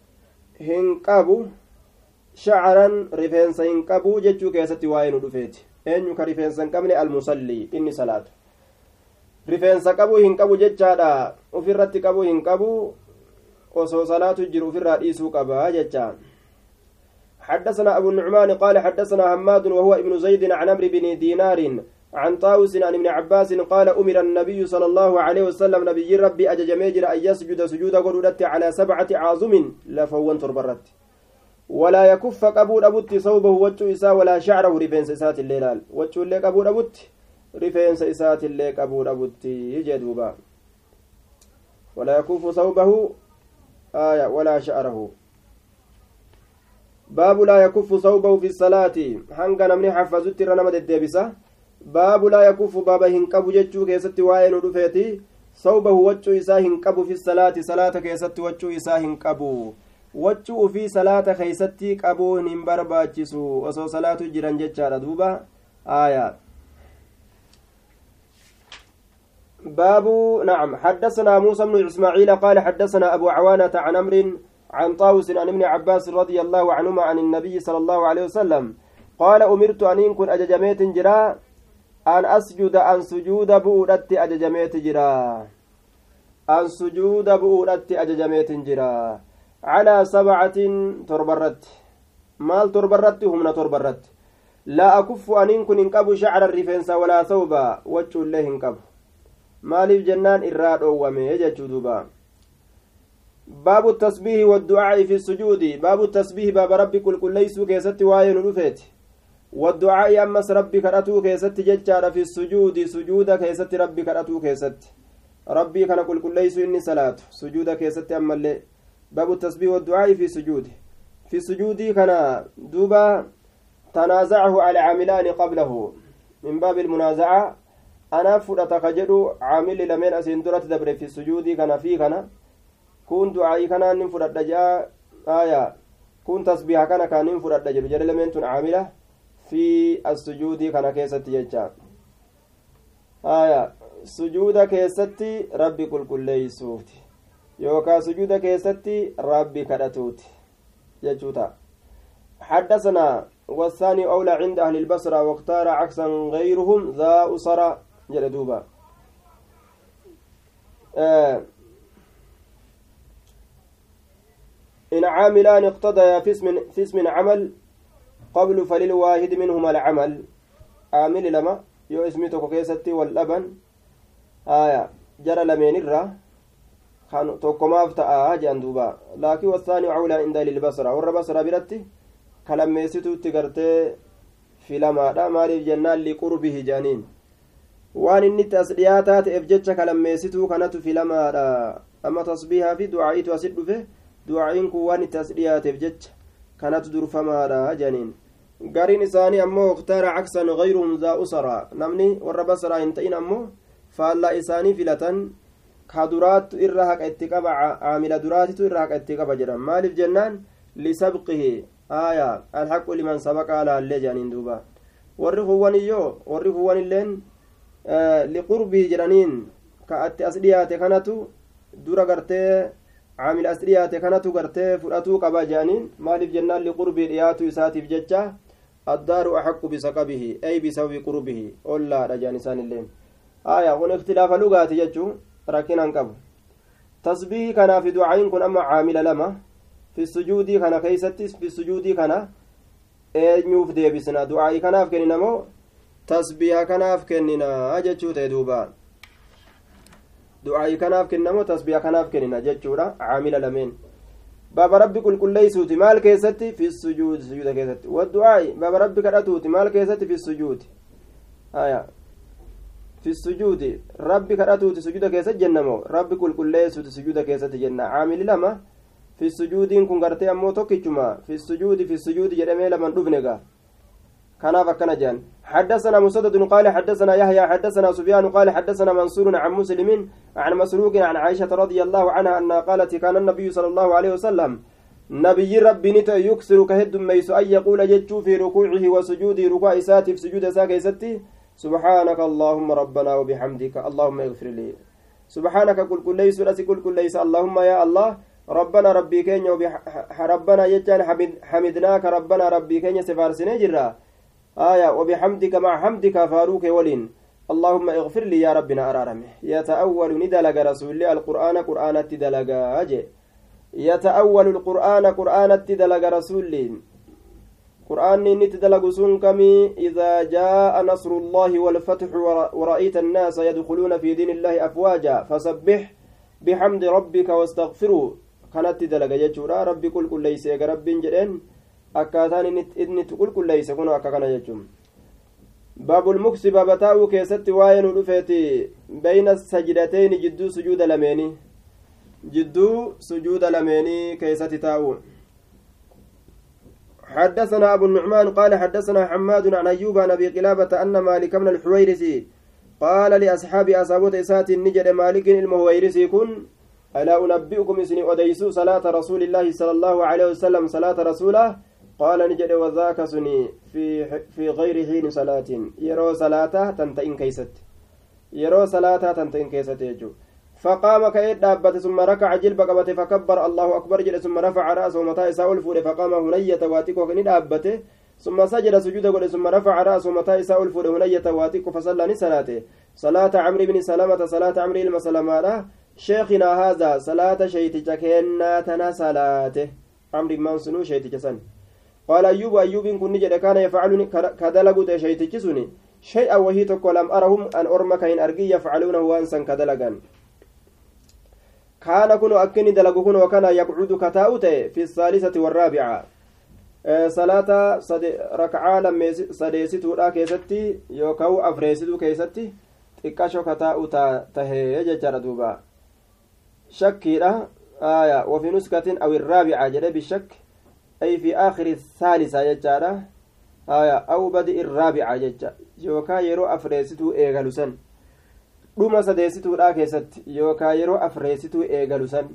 hin qabu shacaran rifeensa hin qabu jechuu keessatti waa'ee nu dhufeeti eenyu ka rifeensa hin qabne almusallii inni salaatu rifeensa qabuu hin qabu jechaadha ufirratti qabuu hin qabu osoo salaatu jiru ufirraa dhiisuu qaba jecha حدثنا أبو النعمان قال حدثنا حماد وهو ابن زيد عن عمرو بن دينار عن طاووس عن ابن عباس قال أمر النبي صلى الله عليه وسلم nabiyyii rabbii ajajamee jira أن يسجد sujuuda godhuutti على سبعة أعظم lafoon torbarratti. ولا يكف qabuullee dhabuutti ثوبه wayyaa isaa ولا شعره rifeensa isaatillee laal wayyaallee qabuullee dhabuutti؟ rifeensa isaatillee qabuullee dhabuutti. jedha duuba ولا يكف ثوبه aya ولا شعره. باب لا يكف ثوبه في الصلاة. hinqabaa namni hifzatti ranamaa aldabsa باب لا يكف baaba hin qabu jechuu keeysatti waan dhufeete ثوبه wayyaa isaa hin qabu في الصلاة salaata keeysatti wayyaa isaa hin qabu wachuu ufii salaata keeysatti qabuun hin barbaachisu. Osoo salaatu jiran jechaadha. Duuba aya باب نعم حدثنا موسى بن اسماعيل قال حدثنا ابو عوانة عن أمر عن طاووس عن ابن عباس رضي الله عنهما عن النبي صلى الله عليه وسلم قال امرت ان كن اججميت جرا أن أسجد أن سجود بؤدت أججميت جرا. أن سجود بؤدت أججميت جرا. على سبعة torbarratti. maal torbarratti? hamma torbarratti لا أكف an kun hin qabu شعرا rifeensa ولا ثوبا wayyaallee hin qabu maalif jennaan irraa dhowwamee jedha duuba. باب التسبيح والدعاء في السجود. باب التسبيح baaba rabbi qulqulleessuu keeysatti waan dhufeete. والدعاء ammas rabbi kadhatuu keeysatti jechaadha في السجود sujuuda keeysatti rabbi kadhatuu keeysatti. rabbi kaan qulqulleessinii salaata. sujuuda keeysatti ammallee باب التسبيح والدعاء في سجود. في سجود كان دوبا تنازعه على عاملان قبله. من باب المنازعة أنا فرأت خجلو عامل لمن أسين درت دبر في السجود كان في كان. كون دعائي كان فرأت جاء آية. كون تسبيح كان كان فرأت جلو جل لمن تن عاملة. في السجود كان كيست يجا آية سجود كيست ربي كل كل ليسوتي yookaan sujuuda keessatti rabbi kadhatuuti jechuuta حدثنا والثاني أولى عند أهل البصرة واختار عكسا غيرهم ذا أسرى جلدوبا آه. إن عاملان اقتضيا في اسم عمل قبل فللواحد منهما العمل عامل لما يو اسمي توكيستي واللبن آية جرى لمن الره kan tokkomaaf ta'a jedhan duuba laakiin wasaanii cawlaa inda lilbasra warra basra biratti kalammeessituutti gartee filamaadha maaliif jennaan liqurbihi jedhaniin waan inni itti as dhiyaataa ta'eef jecha kalammeessituu kanatu filamaadha amma tasbiihaa fi du'aa'iitu asit dhufe du'aa'iin kun waan itti as dhiyaateef jecha kanatu durfamaadha jedhaniin gariin isaanii ammoo uktaara caksan gayruhum zaa usara namni warra basraa hin ta'in ammoo faallaa isaanii filatan ka duraattu irra haqa itti qaba caamila duraatitu irra haqa itti qaba jedhan maaliif jennaan lisabqihi aya alhaqu liman sabaqaa laallee jedhaniin duuba warri kuwwan iyyoo warri kuwwan illeen liqurbii jedhaniin ka atti as dhiyaate kanatu dura gartee caamil as dhiyaate kanatu gartee fudhatuu qaba jedhaniin maaliif jennaan liqurbii dhiyaatuu isaatiif jecha addaaru axaqqu bisaqabihi ay bisababi qurbihi ollaadha jedhan isaan illeen aya kun ikhtilaafa lugaati jechuu rakkinaan qabu tasbiihii kanaaf ducaayin kun amma caamila lama fi sujuudii kana keeysatti fi sujuudii kana eenyuuf deebisna ducaa'ii kanaaf kennina moo tasbiiha kanaaf kennina jechuu ta'e duuba ducaa'ii kanaaf kennina moo tasbiiha kanaaf kennina jechuudha caamila lameen baaba rabbi qulqulleeysuuti maal keessatti fi sujuudi sujuuda keessatti wadducaa'i baaba rabbi kadhatuuti maal keessatti fi sujuudi haya fi sujuudi rabbi kadhatuuti sujuuda keessatti jennamoo rabbi qulqulleessuuti sujuuda keessatti jenna caamili lama fi sujuudiin kun gartee ammoo tokkichuma fi sujuudi fi sujuudi jedhamee laman dhufne gaa كناف كنا جان. حدثنا مسدد قال حدثنا يحيى حدثنا سفيان قال حدثنا منصور عن مسلم عن مسروق عن عائشة رضي الله عنها أنها قالت كان النبي صلى الله عليه وسلم نبي ربي نت يكسر كهد ميس أن يقول جتشو في ركوعه وسجوده ركوع ساتي في سجود ساكي ستي سبحانك اللهم ربنا وبحمدك اللهم اغفر لي سبحانك قل كل ليس قل كل ليس. اللهم يا الله ربنا ربي كين ربنا يجان حمدناك ربنا ربي كين سفارسني جرا. آية وبحمدك مع حمدك فاروك ولين. اللهم اغفر لي يا ربنا أرارمه يتأول ندلق رسول الله القرآن قرآن تدلق أجي. يتأول القرآن قرآن تدلق رسول الله قرآن نتدلق سنكمي. إذا جاء نصر الله والفتح ورأيت الناس يدخلون في دين الله أفواجا فسبح بحمد ربك واستغفروا كانت تدلق يجورا ربي كل كل ليس رب جرين. Akkaataan inni qulqulleeyse kun akka kana jechuun baabul muksi baaba taa'uu keessatti waa'ee nu dhufeeti bayna sajidateyni jidduu sujuuda lameenii jidduu sujuuda lameenii keessatti taa'u حدثنا أبو النعمان قال حدثنا حماد عن أيوب عن أبي قلابة أن مالك بن الحويرسي قال لأصحاب أصابوت إسات النجد مالك المهويرسي كن ألا أنبئكم إسني أديسو صلاة رسول الله صلى الله عليه وسلم صلاة رسوله قال نجد وذاك سني في في غير حين صلاة. يرو صلاة تنتئن كيست. يرو صلاة تنتئن كيست يجو. فقام كيد دابت ثم ركع جلب قبت فكبر الله أكبر جل ثم رفع رأسه متى إساء الفور فقام هنية واتيكو كني دابته. ثم سجد سجود قل ثم رفع رأسه متى إساء الفور هنية واتيكو فصلى صلاته صلاة عمرو بن سلمة صلاة عمرو المسلمة شيخنا هذا صلاة شيتك كنا تنا صلاته عمرو من سنو شيتك سن. قال أيوب أيوب كن نجد كان يفعلني كدلقوا شيتك سني شيئا وهي تكو لم أرهم أن أرمك إن أرقي يفعلونه وأنسا كدلقا كان كن أكني دلقوا كن وكان يقعد كتاؤته في الثالثة والرابعة. صلاة صد ركعة لما سديستو لا كيستي يوكاو أفريستو كيستي xiqqasho kataa'u tahee jechaadha duuba shakkiidha aya wafi nuskatin aw irraabica jedhe bishak thaalisa jechaadha aya aw badi irraabica jecha yookaa yeroo afreesituu eegalu san dhuma sadeesituudha keessatti yookaa yeroo afreesituu eegalu san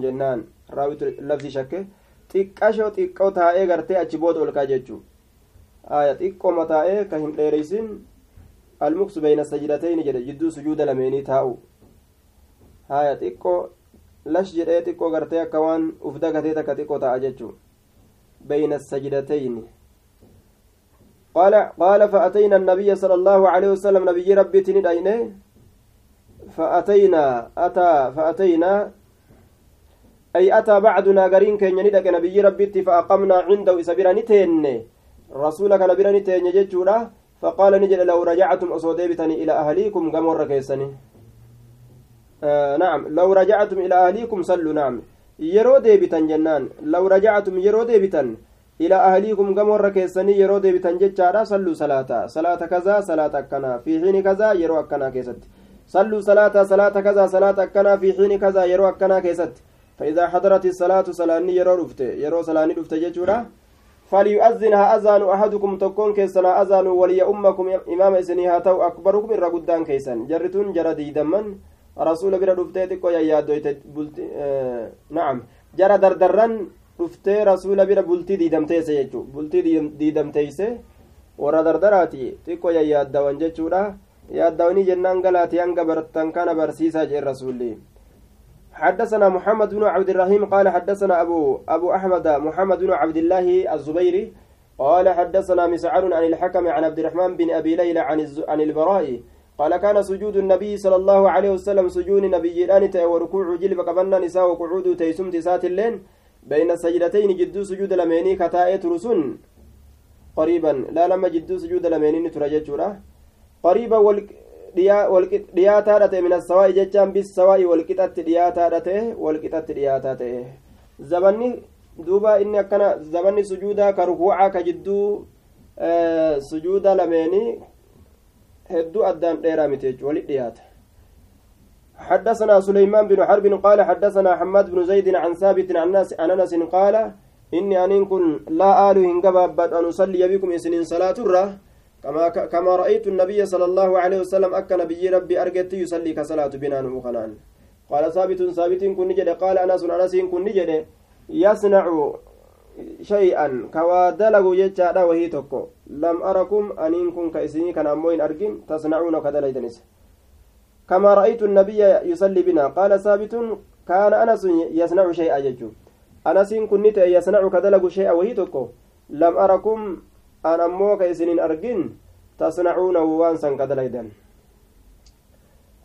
jennaan raawitu lafzi shakke xiqqasho xiqqoo taa'ee gartee achi booda olkaa jechuu aya xiqqoma taa'ee ka hin dheereysin المكس بين السجدتين جد جدو سجود لميني تاو هايا تيكو لش جدي تيكو غرتي كوان افدا غتيتا كتيكو تا اجچو بين السجدتين قال قال فأتينا النبي صلى الله عليه وسلم نبي ربي تنداينه فأتينا أتى فأتينا أي أتى بعدنا قرين كي ندك نبي ربي فأقمنا عنده إسبيراني تين رسولك نبيراني تين جيتشورا فقال نجد لو رجعتم أصوديبتني إلى أهليكم قمر كيسني نعم. لو رجعتم إلى أهليكم صلوا نعم. يرو ديبتن جنان. لو رجعتم يرو ديبتن. إلى أهليكم قمر كيسني يرو ديبتن جتشارا صلوا صلاة صلاة كذا صلاة كنا في حين كذا يرو أكنا كيست. صلوا صلاة صلاة كذا صلاة كنا في حين كذا yeroo akkanaa keeysatti. فإذا حضرت الصلاة salaata yeroo dhufte yeroo salaanni dhufte jechuudha. فليؤذن haa azaanu أحدكم takkoon keeysan haa azaanu وليؤمكم imaama isinii haa ta'u أكبركم irra guddaan keeysan. jartoon jara didhaman rasuula بira dhuftee xiqqoo bulti na'am jara dardarran dhuftee rasuula bira bultii diidamteeyse jechuu bultii diidamteeyse warra dardaraati xiqqoo yaaddawan jechuudha yaaddawanii jennaan galaati hanga bartan kana barsiisaa jeen rasuulli حدثنا محمد بن عبد الرحيم قال حدثنا أبو أبو أحمد محمد بن عبد الله الزبيري قال حدثنا مسعر عن الحكم عن عبد الرحمن بن أبي ليلى عن عن البراء قال كان سجود النبي صلى الله عليه وسلم سجود نبي الآن وركوع جلب قبلنا نساء وقعود تيسم تسات اللين بين السجدتين جدو سجود لميني كتائة رسن قريبا لا لما جدو سجود لميني قريبا dhiyaataadha ta'e min assawaa'i jechaan bis sawaa'i walqixatti dhiyaataadha ta'e walqixatti dhiyaataa ta'e zabanni duuba inni akkana zabanni sujuudaa ka rukuucaa ka jidduu sujuuda lameenii addaan dheeraa miti jechu walit dhiyaata حدثنا سليمان بن حرب قال حدثنا حماد بن زيد عن ثابت عن انس قال inni aniin kun laa aalu hin gabaabbadhu an usalliya bikum isinin salaaturra كما رأيت النبي صلى الله عليه وسلم أكا نبي ربي أرجت يصلي كصلاة بنان وخنان قال ثابت ثابت كن نجد. قال أنس أنس كن نجد. يصنع شيئا كوادلغ يجادا وهي تكو لم أركم أنين كن كإسني كان أموين أرجن تصنعون كدليتنس كما رأيت النبي يصلي بنا قال ثابت كان أنس يصنع شيئا يجو أنس كن يصنع كدلغ شيئا وهي تكو لم أركم an ammoo ka isinin argin tasnacuunahu waan san kadalaydan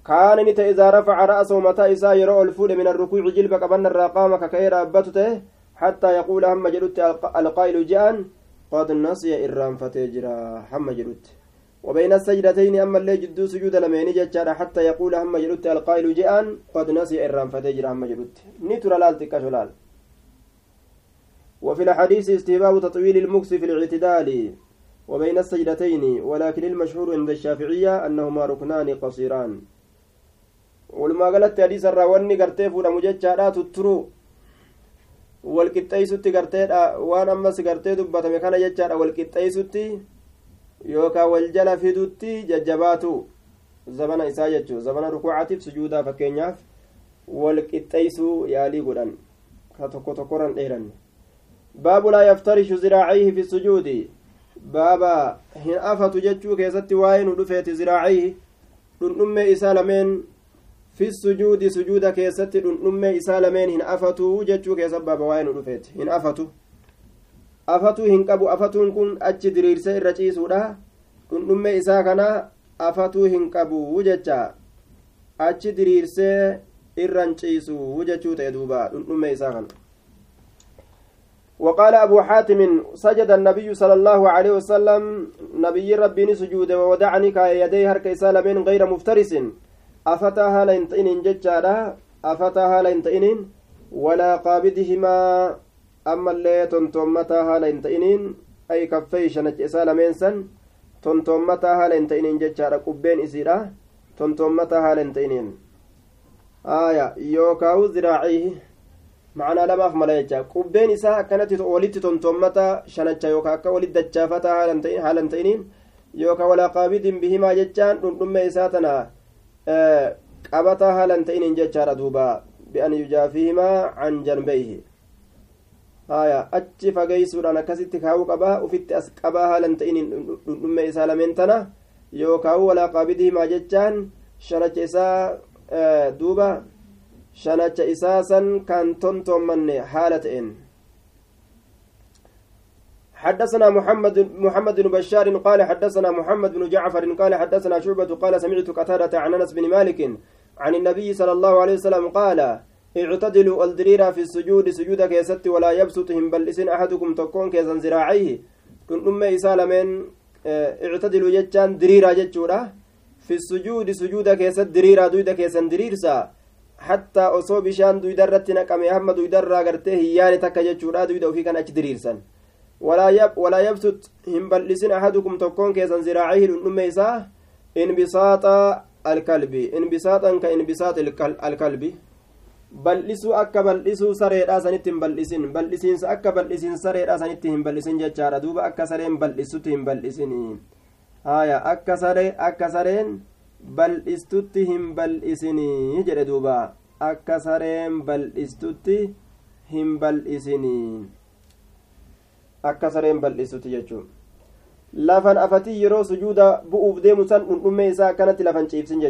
kaana ni ta'e idaa rafaca ra'asahu mataa isaa yeroo ol fuudhe min arrukuuci jilba qabanna irraa qaama kaka'ee dhaabbatu ta'e hattaa yaquula hamma jedhutti alqaa'ilu je'an qad nasiya irraanfatee jira hamma jedhutti وبين السجدتين أما اللي جدو سجود لمين جتشارا حتى يقول هم جلت القائل جاءن قد نسي إرام فتجر هم جلت نتر لال تكشلال وفي الحديث استهباب تطويل المكس في الاعتدال. وبين السجدتين ولكن المشهور عند الشافعية أنهما ركنان قصيران. ولما قالت حديث الراوني قرتي فولا مججارا تترو. Walqixxeeysutti garteedha waan ammas gartee dubbatame kana jechaadha walqixxeeysutti yookaan wal jala fidutti jajjabaatu zabana isaa jechuu zabana rukuucatiif sujuudaa fakkeenyaaf walqixxeeysuu yaalii godhan ka tokko tokkorran dheeranne باب لا يفترش ذراعيه في السجود بابا هن أفت جتشو كيست واين ودفت ذراعيه دنم إسالمين في السجود سجود كيست دنم إسالمين هن أفتو جتشو كيست بابا واين ودفت هن أفتو. أفتو هن قبو أفتو كن أتش دريرسي الرجيسودا دنم إسا كنا أفتو هن قبو جتشا. أتش دريرسي الرنجيسو جتشو تيدوبا دنم إسا كنا. وقال أبو حاتم سجد النبي صلى الله عليه وسلم نبي ربي سجود وودعني كيدي هرك من غير مفترس. أفتاها لينتئن ججارا أفتاها لينتئن ولا قابضهما أما اللي تنتمتاها لينتئن أي كفي شنج من سن تنتمتاها لينتئن ججارا قبين إسيرا تنتمتاها لينتئن آية يوكاو ذراعيه ma'anaa lamaaf mala jecha qubbeen isaa akkanatti walitti tontommata shanacha yookaan akka walitti dachaafata haalan ta'iniin yookaan walaa qaabidin bihimaa jechaan dhundhumme isaa tana qabataa haalan ta'iniin jechaadha duuba bi'an yujaafihimaa can janbeeyhi haya achi fageeysuudhaan akkasitti kaa'uu qabaa ufitti as qabaa haalan ta'iniin dhundhumme isaa lameen tana yookaan walaa qaabidihimaa jechaan shanacha isaa duuba shanacha isaasan kan tontommanne haala ta'en حدثنا محمد محمد بن بشار قال حدثنا محمد بن جعفر قال حدثنا شعبة قال سمعت قتادة عن أنس بن مالك عن النبي صلى الله عليه وسلم قال اعتدلوا الدريرا في السجود سجود كيست ولا يبسطهم بل اسن أحدكم تكون كيسا زراعيه. كن أم اسالمين اعتدلوا جتان دريرا جتشورا. في السجود سجود كيست دريرا دويدا كيسا دريرسا. hattaa osoo bishaan duyda irratti naqame hamma duyda irraa gartee hiyyaane takka jechuudha duyda ofii kan diriirsan walaa yabsut hin bal'isin ahadukum tokkoon keessan ziraacihi dhundhumme isaa inbisaaxa alkalbi inbisaaxan ka inbisaax alkalbi bal'isuu akka bal'isuu sareedhaa sanitti hin bal'isin bal'isiinsa akka bal'isiin sareedhaa sanitti hin bal'isin jechaadha duuba akka sareen bal'isutti hin bal'isin haya akka saree akka sareen bal'istutti hin bal'isinii jedhe duuba akka sareen bal'istutti hin bal'isinii akka sareen bal'isuti jechuun lafan afatii yeroo sujuuda bu'uuf deemu san dhundhummee isaa akkanatti lafan ciibsin